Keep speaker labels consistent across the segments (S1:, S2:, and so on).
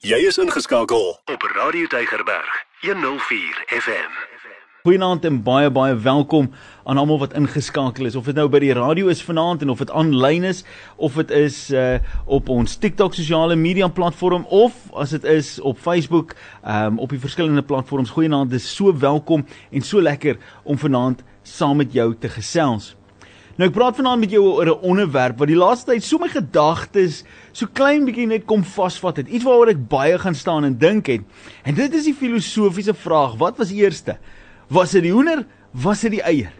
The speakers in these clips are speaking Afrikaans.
S1: Jy is ingeskakel op Radio Deigerberg 104 FM.
S2: Goeienaand en baie baie welkom aan almal wat ingeskakel is of dit nou by die radio is vanaand en of dit aanlyn is of dit is uh op ons TikTok sosiale media platform of as dit is op Facebook um op die verskillende platforms. Goeienaand, dis so welkom en so lekker om vanaand saam met jou te gesels. Nou ek praat vanaand met jou oor 'n onderwerp wat die laaste tyd so my gedagtes so klein bietjie net kom vasvat het. Iets waaroor ek baie gaan staan en dink het. En dit is die filosofiese vraag: Wat was eerste? Was dit die hoender? Was dit die eier?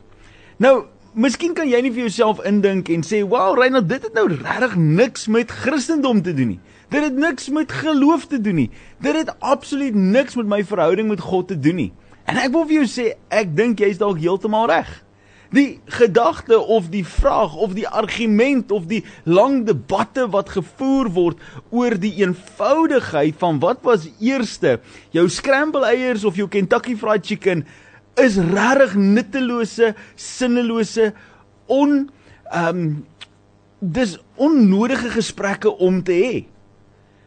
S2: Nou, miskien kan jy nie vir jouself indink en sê, "Wow, Reinhard, dit het nou regtig niks met Christendom te doen nie. Dit het niks met geloof te doen nie. Dit het absoluut niks met my verhouding met God te doen nie." En ek wil vir jou sê, ek dink jy's dalk heeltemal reg. Die gedagte of die vraag of die argument of die lang debatte wat gevoer word oor die eenvoudigheid van wat was eerste, jou scramble eiers of jou Kentucky fried chicken is regtig nuttelose, sinnelose on ehm um, dis onnodige gesprekke om te hê.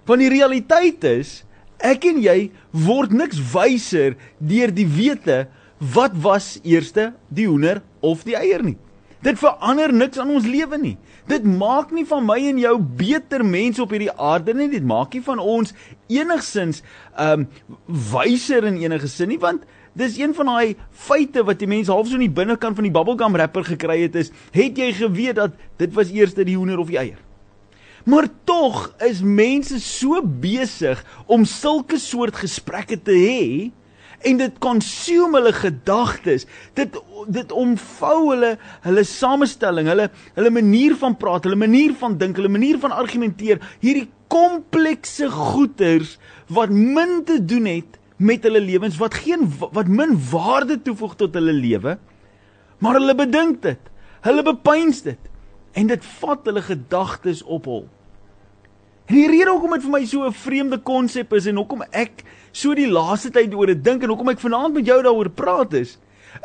S2: Want die realiteit is, ek en jy word niks wyser deur die wete wat was eerste die hoender of die eier nie. Dit verander niks aan ons lewe nie. Dit maak nie van my en jou beter mense op hierdie aarde nie. Dit maak nie van ons enigsins ehm um, wyser in enige sin nie want dis een van daai feite wat die mense half so in die binnekant van die bubblegum wrapper gekry het is, het jy geweet dat dit was eers die hoender of die eier? Maar tog is mense so besig om sulke soort gesprekke te hê en dit consume hulle gedagtes. Dit dit omvou hulle hulle samestelling, hulle hulle manier van praat, hulle manier van dink, hulle manier van argumenteer. Hierdie komplekse goeters wat min te doen het met hulle lewens, wat geen wat min waarde toevoeg tot hulle lewe. Maar hulle bedink dit. Hulle bepeins dit en dit vat hulle gedagtes op hol. En die rede hoekom dit vir my so 'n vreemde konsep is en hoekom ek so die laaste tyd oor dit dink en hoekom ek vanaand met jou daaroor praat is,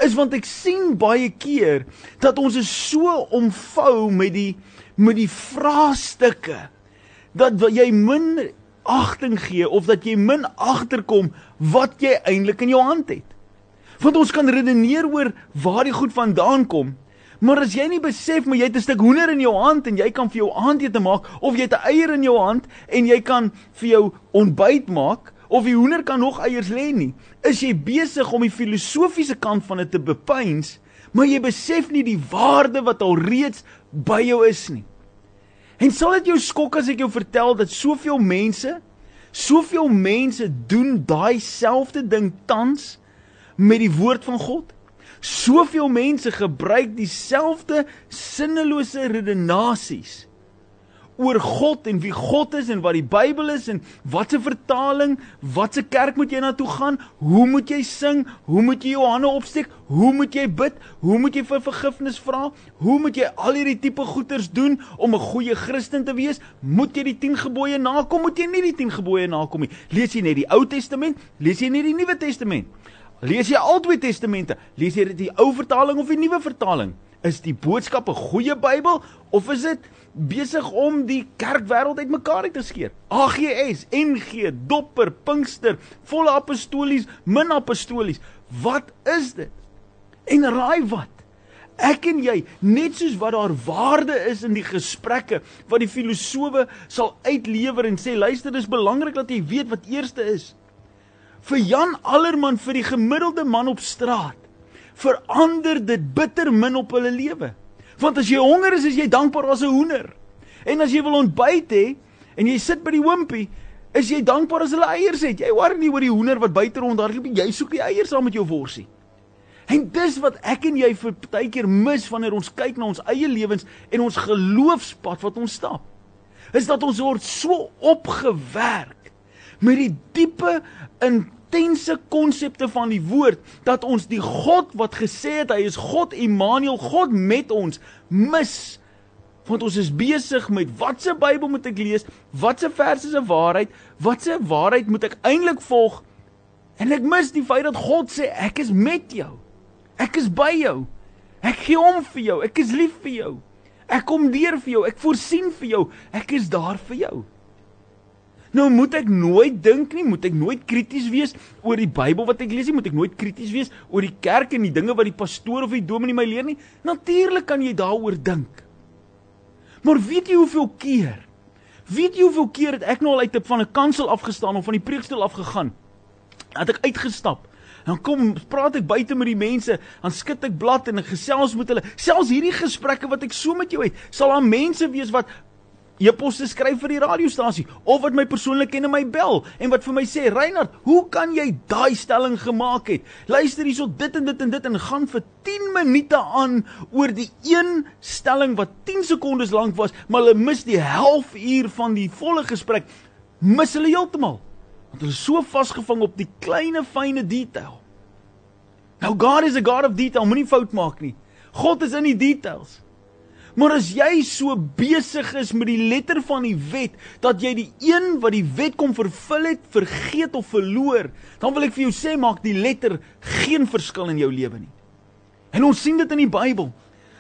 S2: is want ek sien baie keer dat ons is so omvou met die met die vraestukke dat jy min agting gee of dat jy min agterkom wat jy eintlik in jou hand het. Want ons kan redeneer oor waar die goed vandaan kom, Maar as jy nie besef maar jy het 'n stuk hoender in jou hand en jy kan vir jou aandete maak of jy het 'n eier in jou hand en jy kan vir jou ontbyt maak of die hoender kan nog eiers lê nie, is jy besig om die filosofiese kant van dit te bepeins, maar jy besef nie die waarde wat al reeds by jou is nie. En sal dit jou skok as ek jou vertel dat soveel mense, soveel mense doen daai selfde ding tans met die woord van God? Soveel mense gebruik dieselfde sinnelose redenasies oor God en wie God is en wat die Bybel is en watse vertaling, watse kerk moet jy na toe gaan, hoe moet jy sing, hoe moet jy jou hande opsteek, hoe moet jy bid, hoe moet jy vir vergifnis vra, hoe moet jy al hierdie tipe goeders doen om 'n goeie Christen te wees? Moet jy die 10 gebooie nakom, moet jy nie die 10 gebooie nakom nie? Lees jy net die Ou Testament, lees jy net die Nuwe Testament? Lees jy albei testamente? Lees jy dit die ou vertaling of die nuwe vertaling? Is die boodskap 'n goeie Bybel of is dit besig om die kerkwêreld uitmekaar uit te skeer? AGS, NG, Dopper, Pinkster, volle apostolies, min apostolies. Wat is dit? En raai wat? Ek en jy, net soos wat daar waarde is in die gesprekke wat die filosowe sal uitlewer en sê luister, dis belangrik dat jy weet wat eerste is vir Jan Allerman vir die gemiddelde man op straat verander dit bitter min op hulle lewe. Want as jy honger is, is jy dankbaar as 'n hoender. En as jy wil ontbyt hê en jy sit by die wimpie, is jy dankbaar as hulle eiers het. Jy worry nie oor die hoender wat buite rondhardloop nie, jy soek die eiers saam met jou worsie. En dis wat ek en jy vir partykeer mis wanneer ons kyk na ons eie lewens en ons geloofspad wat ons stap. Is dat ons word so opgewerk met die diepe in intense konsepte van die woord dat ons die God wat gesê het hy is God Immanuel, God met ons, mis. Want ons is besig met watse Bybel moet ek lees? Watse verse 'n waarheid? Watse waarheid moet ek eintlik volg? En ek mis die feit dat God sê ek is met jou. Ek is by jou. Ek gee om vir jou. Ek is lief vir jou. Ek kom deur vir jou. Ek voorsien vir jou. Ek is daar vir jou. Nou moet ek nooit dink nie, moet ek nooit krities wees oor die Bybel wat ek lees nie, moet ek nooit krities wees oor die kerk en die dinge wat die pastoor of die dominee my leer nie. Natuurlik kan jy daaroor dink. Maar weet jy hoeveel keer? Weet jy hoeveel keer het ek nou al uit van 'n kansel afgestaan of van die preekstoel afgegaan? Het ek uitgestap Dan kom praat ek buite met die mense, dan skud ek blad en ek gesels met hulle. Selfs hierdie gesprekke wat ek so met jou het, sal daar mense wees wat e-posse skryf vir die radiostasie of wat my persoonlik ken en my bel en wat vir my sê, "Reinhard, hoe kan jy daai stelling gemaak het? Luister hierso dit en dit en dit en gaan vir 10 minute aan oor die een stelling wat 10 sekondes lank was, maar hulle mis die halfuur van die volle gesprek. Mis hulle heeltemal." Want hulle is so vasgevang op die kleine fynne detail. Nou God is a God of detail, moenie fout maak nie. God is in die details. Maar as jy so besig is met die letter van die wet dat jy die een wat die wet kom vervul het, vergeet of verloor, dan wil ek vir jou sê maak die letter geen verskil in jou lewe nie. En ons sien dit in die Bybel.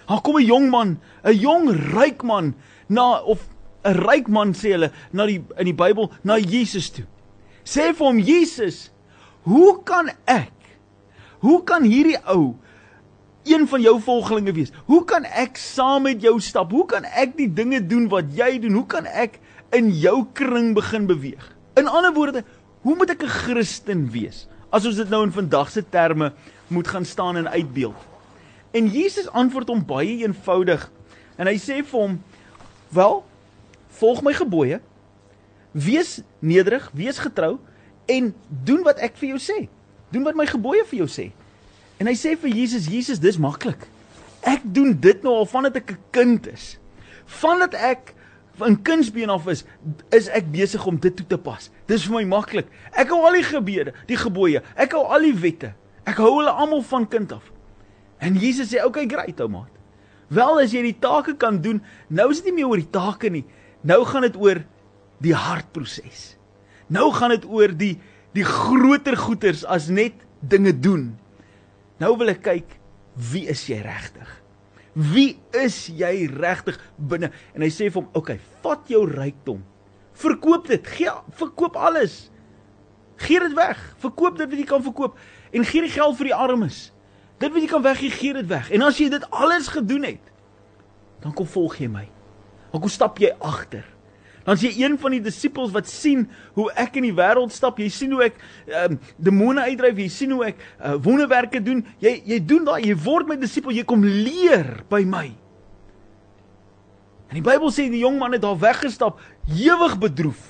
S2: Daar kom 'n jong man, 'n jong ryk man na of 'n ryk man sê hulle na die in die Bybel na Jesus toe. Sê vir hom Jesus, "Hoe kan ek? Hoe kan hierdie ou een van jou volgelinge wees. Hoe kan ek saam met jou stap? Hoe kan ek die dinge doen wat jy doen? Hoe kan ek in jou kring begin beweeg? In ander woorde, hoe moet ek 'n Christen wees? As ons dit nou in vandag se terme moet gaan staan en uitbeeld. En Jesus antwoord hom baie eenvoudig. En hy sê vir hom: "Wel, volg my gebooie. Wees nederig, wees getrou en doen wat ek vir jou sê. Doen wat my gebooie vir jou sê." En hy sê vir Jesus, Jesus, dis maklik. Ek doen dit nou al vandat ek 'n kind is. Vandat ek in kindsbeen af is, is ek besig om dit toe te pas. Dis vir my maklik. Ek hou al die gebede, die gebooie. Ek hou al die wette. Ek hou hulle almal van kind af. En Jesus sê, "Oké, okay, great, ou maat. Wel as jy die take kan doen, nou is dit nie meer oor die take nie. Nou gaan dit oor die hartproses. Nou gaan dit oor die die groter goeters as net dinge doen. Nou wil ek kyk wie is jy regtig? Wie is jy regtig binne? En hy sê vir hom, "Oké, okay, vat jou rykdom. Verkoop dit. Gee verkoop alles. Gee dit weg. Verkoop dit wat jy kan verkoop en gee die geld vir die armes. Dit wat jy kan weggee, gee dit weg. En as jy dit alles gedoen het, dan kom volg jy my. Dan kom stap jy agter. Dan is jy een van die disippels wat sien hoe ek in die wêreld stap. Jy sien hoe ek ehm um, demone uitdryf, jy sien hoe ek uh, wonderwerke doen. Jy jy doen daai, jy word my disipel, jy kom leer by my. En die Bybel sê die jong man het daar weggestap, ewig bedroef.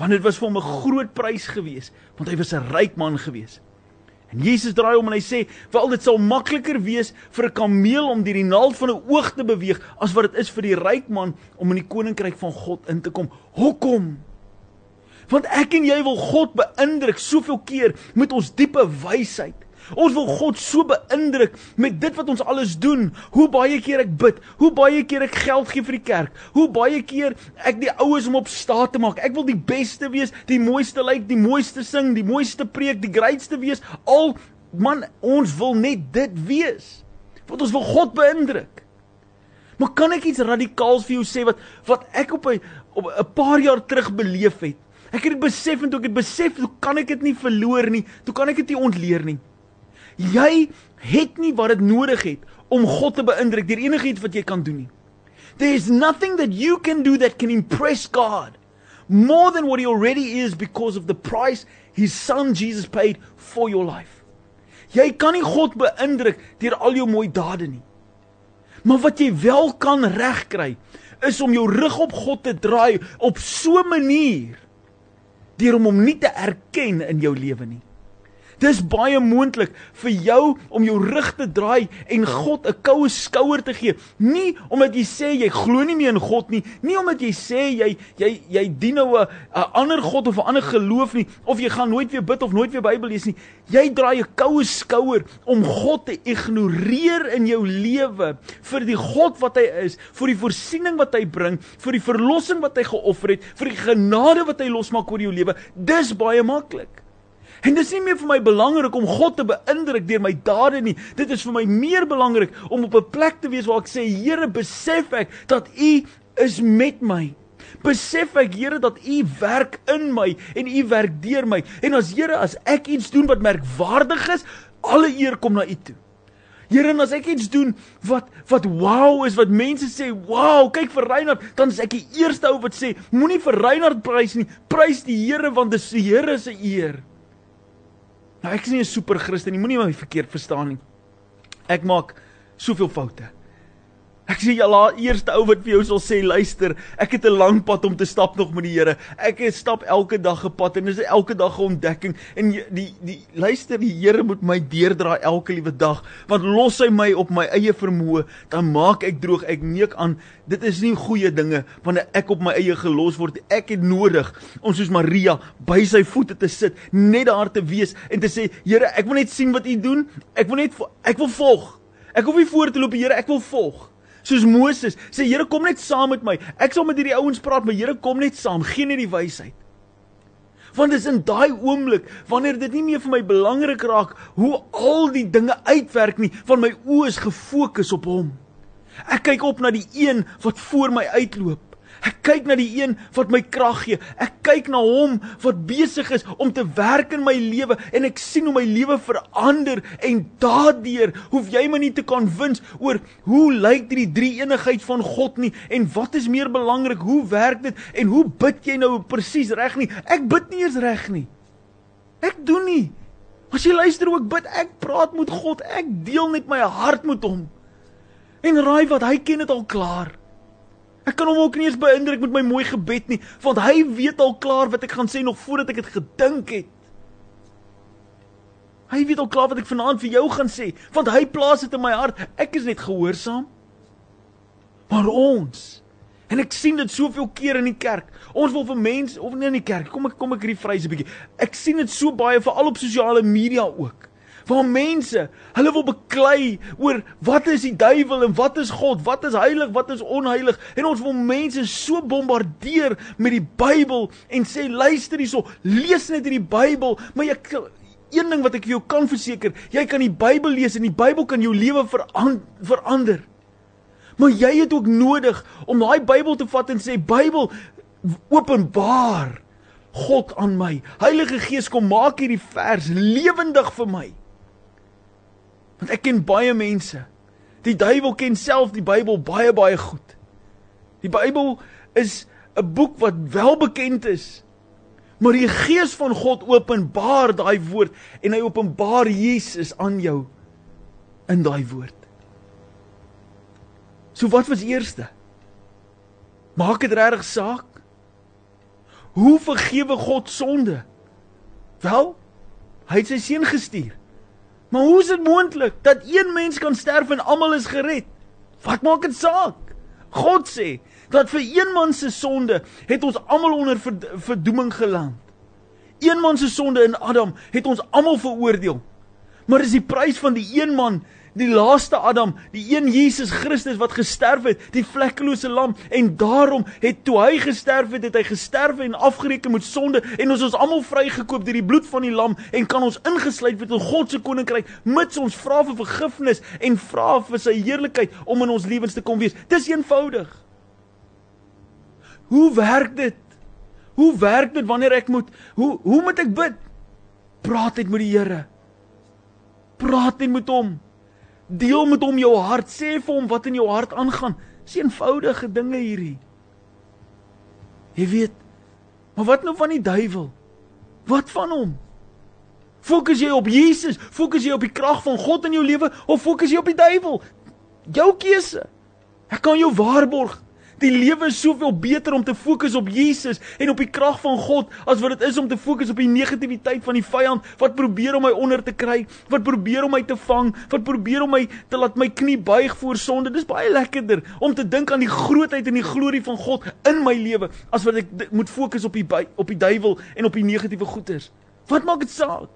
S2: Want dit was vir hom 'n groot prys gewees, want hy was 'n ryk man gewees. En Jesus draai om en hy sê, "Wel dit sal makliker wees vir 'n kameel om deur die naald van 'n oog te beweeg as wat dit is vir die ryk man om in die koninkryk van God in te kom." Hoekom? Want ek en jy wil God beïndruk soveel keer met ons diepe wysheid. Ons wil God so beïndruk met dit wat ons alles doen. Hoe baie keer ek bid, hoe baie keer ek geld gee vir die kerk, hoe baie keer ek die oues om op staat te maak. Ek wil die beste wees, die mooiste lyk, die mooiste sing, die mooiste preek, die greatste wees. Al man, ons wil net dit wees. Want ons wil God beïndruk. Maar kan ek iets radikaals vir jou sê wat wat ek op 'n op 'n paar jaar terug beleef het? Ek het dit besef en toe ek dit besef, hoe kan ek dit nie verloor nie? Toe kan ek dit nie ontleer nie. Jy het nie wat dit nodig het om God te beïndruk deur enigiets wat jy kan doen nie. There is nothing that you can do that can impress God more than what he already is because of the price his son Jesus paid for your life. Jy kan nie God beïndruk deur al jou mooi dade nie. Maar wat jy wel kan regkry is om jou rug op God te draai op so 'n manier deur om hom nie te erken in jou lewe nie. Dis baie moontlik vir jou om jou rug te draai en God 'n koue skouer te gee. Nie omdat jy sê jy glo nie meer in God nie, nie omdat jy sê jy jy jy dien nou 'n ander God of 'n ander geloof nie of jy gaan nooit weer bid of nooit weer Bybel lees nie. Jy draai 'n koue skouer om God te ignoreer in jou lewe vir die God wat hy is, vir die voorsiening wat hy bring, vir die verlossing wat hy geoffer het, vir die genade wat hy losmaak oor jou lewe. Dis baie maklik. En dis nie meer vir my belangrik om God te beïndruk deur my dade nie. Dit is vir my meer belangrik om op 'n plek te wees waar ek sê Here, besef ek dat U is met my. besef ek Here dat U werk in my en U werk deur my. En as Here, as ek iets doen wat merkwaardig is, alle eer kom na U toe. Here, as ek iets doen wat wat wow is, wat mense sê, "Wow, kyk vir Reinhard," dan is ek die eerste ou wat sê, "Moenie vir Reinhard prys nie, prys die Here want dit is die Here se eer." Nou ek is nie 'n super Christen nie, moenie my verkeerd verstaan nie. Ek maak soveel foute. Ek sê jy laat eerste ou wat vir jou sal sê luister, ek het 'n lang pad om te stap nog met die Here. Ek stap elke dag 'n pad en dit is elke dag 'n ontdekking en die die, die luister die Here moet my deurdra elke liewe dag want los hy my op my eie vermoë, dan maak ek droog, ek neek aan. Dit is nie goeie dinge wanneer ek op my eie gelos word. Ek het nodig om soos Maria by sy voete te sit, net daar te wees en te sê Here, ek wil net sien wat U doen. Ek wil net ek wil volg. Ek hoef nie voor te loop, Here, ek wil volg soos Moses sê Here kom net saam met my. Ek sal met hierdie ouens praat, maar Here kom net saam, gee net die wysheid. Want dis in daai oomblik wanneer dit nie meer vir my belangrik raak hoe al die dinge uitwerk nie, van my oë is gefokus op hom. Ek kyk op na die een wat voor my uitloop. Ek kyk na die een wat my krag gee. Ek kyk na hom wat besig is om te werk in my lewe en ek sien hoe my lewe verander en daardeur hoef jy my nie te kan wins oor hoe lyk die drie eenigheid van God nie en wat is meer belangrik, hoe werk dit en hoe bid jy nou presies reg nie? Ek bid nie eens reg nie. Ek doen nie. As jy luister ek bid, ek praat met God, ek deel net my hart met hom. En raai wat, hy ken dit al klaar. Ek kan hom ook nie eens beïndruk met my mooi gebed nie, want hy weet al klaar wat ek gaan sê nog voordat ek dit gedink het. Hy weet al klaar wat ek vanaand vir jou gaan sê, want hy plaas dit in my hart. Ek is net gehoorsaam. Maar ons en ek sien dit soveel keer in die kerk. Ons wil vir mense of nie in die kerk. Kom ek kom ek hierdie vryse bietjie. Ek sien dit so baie veral op sosiale media ook waar mense hulle wil beklei oor wat is die duiwel en wat is God, wat is heilig, wat is onheilig en ons wil mense so bombardeer met die Bybel en sê luister hierso, lees net hierdie Bybel, maar jy een ding wat ek vir jou kan verseker, jy kan die Bybel lees en die Bybel kan jou lewe verander. Maar jy het ook nodig om daai Bybel te vat en sê Bybel openbaar God aan my. Heilige Gees kom maak hierdie vers lewendig vir my. Want ek ken baie mense. Die duiwel ken self die Bybel baie baie goed. Die Bybel is 'n boek wat wel bekend is. Maar die Gees van God openbaar daai woord en hy openbaar Jesus aan jou in daai woord. So wat was eerste? Maak dit regtig saak? Hoe vergewe God sonde? Wel, hy het sy seun gestuur. Maar hoe is dit moontlik dat een mens kan sterf en almal is gered? Wat maak dit saak? God sê dat vir een man se sonde het ons almal onder verdoeming geland. Een man se sonde in Adam het ons almal veroordeel. Maar dis die prys van die een man die laaste Adam, die een Jesus Christus wat gesterf het, die vlekkelose lam en daarom het toe hy gesterf het, het hy gesterf en afgereken met sonde en ons is almal vrygekoop deur die bloed van die lam en kan ons ingesluit word in God se koninkryk mits ons vra vir vergifnis en vra vir sy heerlikheid om in ons lewens te kom wees. Dis eenvoudig. Hoe werk dit? Hoe werk dit wanneer ek moet hoe hoe moet ek bid? Praat net met die Here. Praat net met hom. Deel met hom jou hart, sê vir hom wat in jou hart aangaan. Dis eenvoudige dinge hierdie. Jy weet. Maar wat nou van die duiwel? Wat van hom? Fokus jy op Jesus? Fokus jy op die krag van God in jou lewe of fokus jy op die duiwel? Jou keuse. Ek kan jou waarborg, Die lewe is soveel beter om te fokus op Jesus en op die krag van God as wat dit is om te fokus op die negativiteit van die vyand wat probeer om my onder te kry, wat probeer om my te vang, wat probeer om my te laat my knie buig voor sonde. Dis baie lekkerder om te dink aan die grootheid en die glorie van God in my lewe as wat ek moet fokus op die op die duiwel en op die negatiewe goeters. Wat maak dit saak?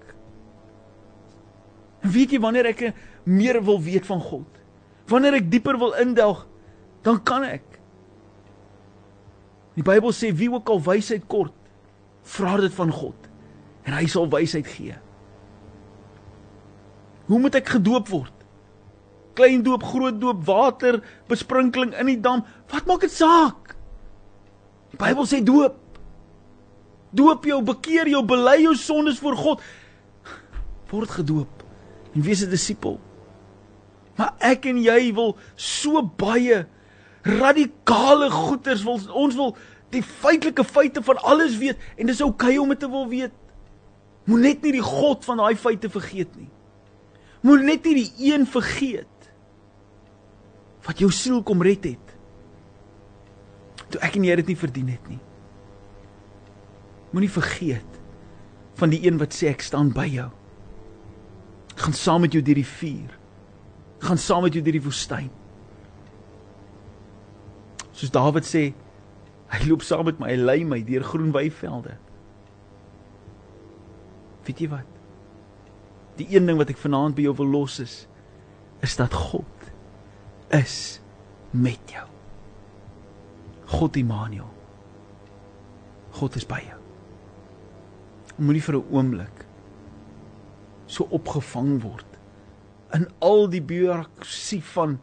S2: Weet jy wanneer ek meer wil weet van God? Wanneer ek dieper wil indelg, dan kan ek Die Bybel sê wie ook al wysheid kort, vra dit van God en hy sal wysheid gee. Hoe moet ek gedoop word? Klein doop, groot doop, water, besprinkeling in die dam, wat maak dit saak? Die Bybel sê doop. Doop jou, bekeer jou, bely jou sondes voor God. Word gedoop en wees 'n disipel. Maar ek en jy wil so baie radikale goeters wil ons wil die feitelike feite van alles weet en dis oukei okay om dit te wil weet. Moet net nie die God van daai feite vergeet nie. Moet net nie die een vergeet wat jou siel kom red het. Toe ek en jy dit nie verdien het nie. Moenie vergeet van die een wat sê ek staan by jou. Ek gaan saam met jou deur die vuur. Ek gaan saam met jou deur die woestyn. Soos Dawid sê, hy loop saam met my, hy lei my deur groen weivelde. Weet jy wat? Die een ding wat ek vanaand by jou wil los is, is dat God is met jou. God Immanuel. God is by jou. Moenie vir 'n oomblik so opgevang word in al die bureaukrasie van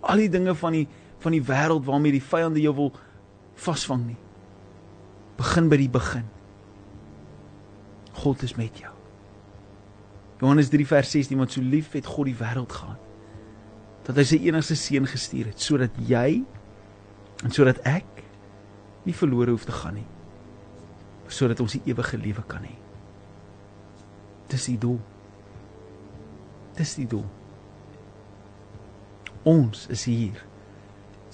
S2: al die dinge van die van die wêreld waarmee die vyande jou wil vasvang nie. Begin by die begin. God is met jou. Johannes 3 vers 16 want so lief het God die wêreld gehad dat hy sy enigste seun gestuur het sodat jy en sodat ek nie verlore hoef te gaan nie sodat ons die ewige lewe kan hê. Dis die doel. Dis die doel. Ons is hier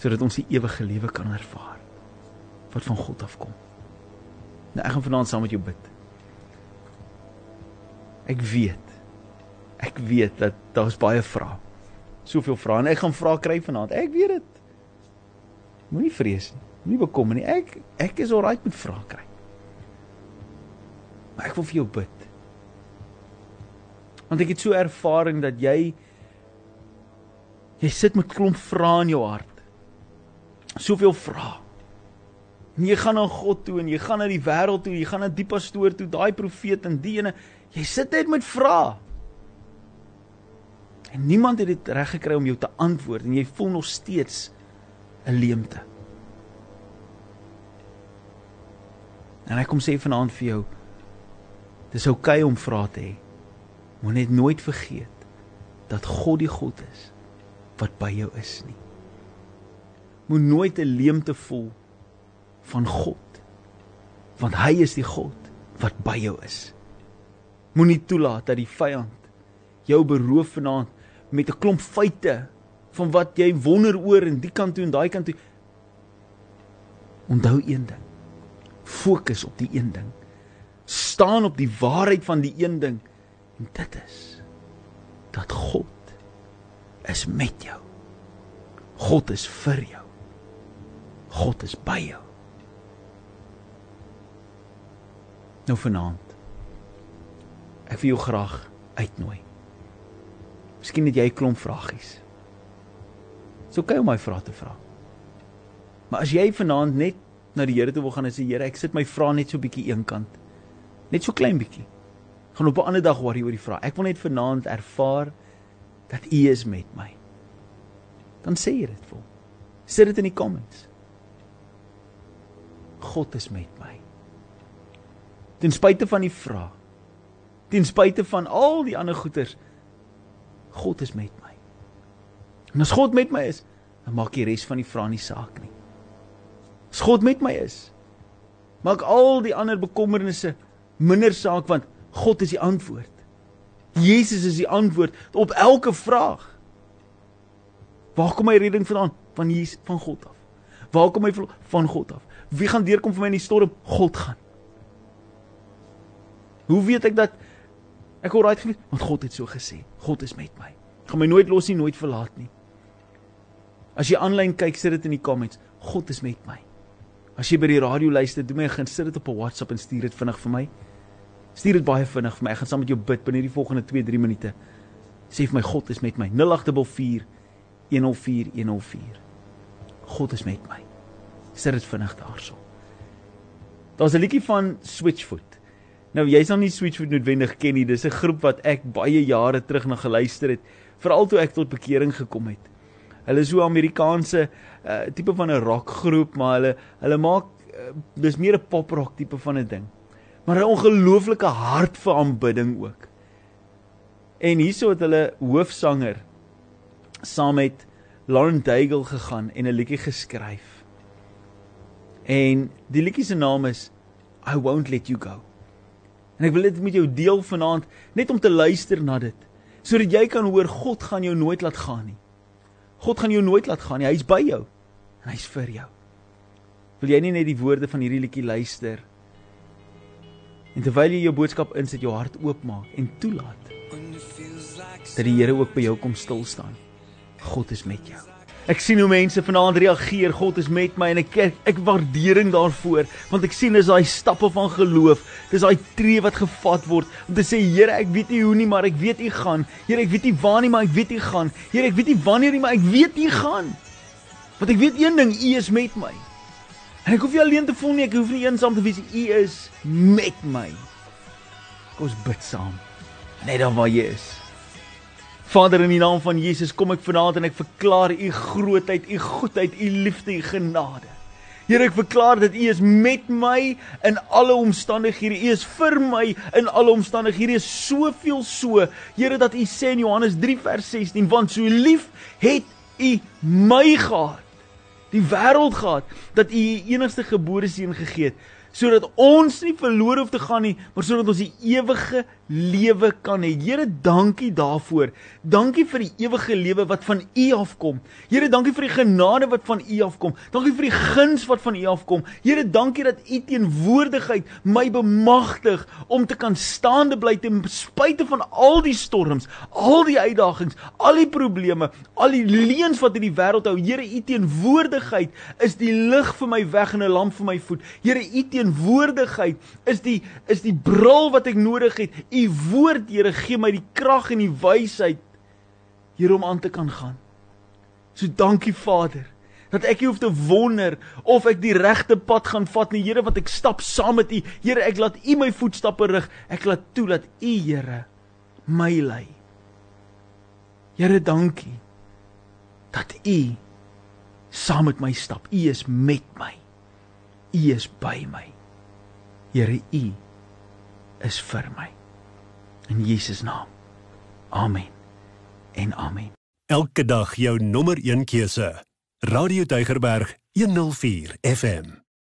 S2: sodat ons die ewige lewe kan ervaar wat van God afkom. Nou ek gaan vanaand saam met jou bid. Ek weet. Ek weet dat daar's baie vrae. Soveel vrae en ek gaan vrae kry vanaand. Ek weet dit. Moenie vrees nie. Moenie bekommer nie. Ek ek is alright met vrae kry. Maar ek wil vir jou bid. Want ek het so ervaring dat jy jy sit met klomp vrae in jou hart soveel vrae. En jy gaan na God toe en jy gaan na die wêreld toe, jy gaan na die pastoor toe, daai profeet en die ene, jy sit net met vrae. En niemand het dit reg gekry om jou te antwoord en jy voel nog steeds 'n leemte. En ek kom sê vanaand vir jou, dis oukei okay om vrae te hê. Moet net nooit vergeet dat God die God is wat by jou is nie moet nooit 'n leemte voel van God. Want hy is die God wat by jou is. Moenie toelaat dat die vyand jou beroof vanaand met 'n klomp feite van wat jy wonder oor en die kant toe en daai kant toe. Onthou een ding. Fokus op die een ding. Staan op die waarheid van die een ding en dit is dat God is met jou. God is vir jou. God is by jou. Nou vanaand. Ek wil jou graag uitnooi. Miskien het jy 'n klomp vragies. Dis oukei okay om my vrae te vra. Maar as jy vanaand net na die Here toe wil gaan en sê Here, ek sit my vrae net so bietjie eenkant. Net so klein bietjie. Gaan op 'n ander dag worry oor die vrae. Ek wil net vanaand ervaar dat U is met my. Dan sê jy dit vol. Sit dit in die comments. God is met my. Ten spyte van die vrae. Ten spyte van al die ander goeters. God is met my. En as God met my is, dan maak die res van die vrae nie saak nie. As God met my is, maak al die ander bekommernisse minder saak want God is die antwoord. Jesus is die antwoord op elke vraag. Waar kom my redding vandaan? Van Jesus, van God af. Waar kom my van God af? Wie gaan deurkom vir my in die storm? God gaan. Hoe weet ek dat ek al right gewees? Want God het so gesê. God is met my. Ek gaan my nooit los nie, nooit verlaat nie. As jy aanlyn kyk, sit dit in die comments. God is met my. As jy by die radio luister, doen my gaan sit dit op 'n WhatsApp en stuur dit vinnig vir my. Stuur dit baie vinnig vir my. Ek gaan saam met jou bid binne die volgende 2-3 minute. Sê vir my God is met my. 0844 104 104. God is met my sit dit vinnig daarso. Daar's 'n liedjie van Switchfoot. Nou jy sal nie Switchfoot noodwendig ken nie. Dis 'n groep wat ek baie jare terug na geluister het, veral toe ek tot bekering gekom het. Hulle is so Amerikaanse uh, tipe van 'n rockgroep, maar hulle hulle maak dis meer 'n pop rock tipe van 'n ding. Maar 'n ongelooflike hart vir aanbidding ook. En hierso het hulle hoofsanger saam met Lauren Daigle gegaan en 'n liedjie geskryf. En die liedjie se naam is I won't let you go. En ek wil dit met jou deel vanaand net om te luister na dit sodat jy kan hoor God gaan jou nooit laat gaan nie. God gaan jou nooit laat gaan nie. Hy's by jou. En hy's vir jou. Wil jy nie net die woorde van hierdie liedjie luister? En terwyl jy jou boodskap insit, jou hart oopmaak en toelaat dat die Here ook by jou kom stil staan. God is met jou. Ek sien hoe mense vanaand reageer. God is met my en ek ek, ek waardering daarvoor want ek sien dis daai stappe van geloof. Dis daai tree wat gevat word om te sê Here, ek weet nie hoe nie, maar ek weet U gaan. Here, ek weet nie waar nie, maar ek weet U gaan. Here, ek weet nie wanneer nie, maar ek weet U gaan. Want ek weet een ding, U is met my. En ek hoef nie alleen te voel nie, ek hoef nie eensaam te wees nie. U is met my. Kom ons bid saam. Net dan waar jy is. Vader in die naam van Jesus kom ek vanaand en ek verklaar u grootheid, u goedheid, u liefde, u genade. Here ek verklaar dat u is met my in alle omstandighede. U is vir my in alle omstandighede. U is soveel so, Here dat u sê in Johannes 3 vers 16, want so lief het u my gehad, die wêreld gehad, dat u u enigste gebore seun gegee het sodat ons nie verlore hoef te gaan nie, maar sodat ons die ewige lewe kan hê. Here, dankie daarvoor. Dankie vir die ewige lewe wat van U afkom. Here, dankie vir die genade wat van U afkom. Dankie vir die guns wat van U afkom. Here, dankie dat U teenwoordigheid my bemagtig om te kan staande bly ten spyte van al die storms, al die uitdagings, al die probleme, al die leuns wat in die wêreld hou. Here, U teenwoordigheid is die lig vir my weg en 'n lamp vir my voet. Here, U teenwoordigheid is die is die bril wat ek nodig het. U woord, Here, gee my die krag en die wysheid hier om aan te kan gaan. So dankie Vader dat ek nie hoef te wonder of ek die regte pad gaan vat nie, Here, want ek stap saam met U. Here, ek laat U my voetstappe rig. Ek laat toe dat U, Here, my lei. Here, dankie dat U saam met my stap. U is met my. U is by my. Here, U is vir my in Jesus naam. Amen. En amen.
S1: Elke dag jou nommer 1 keuse. Radio Deugerberg 104 FM.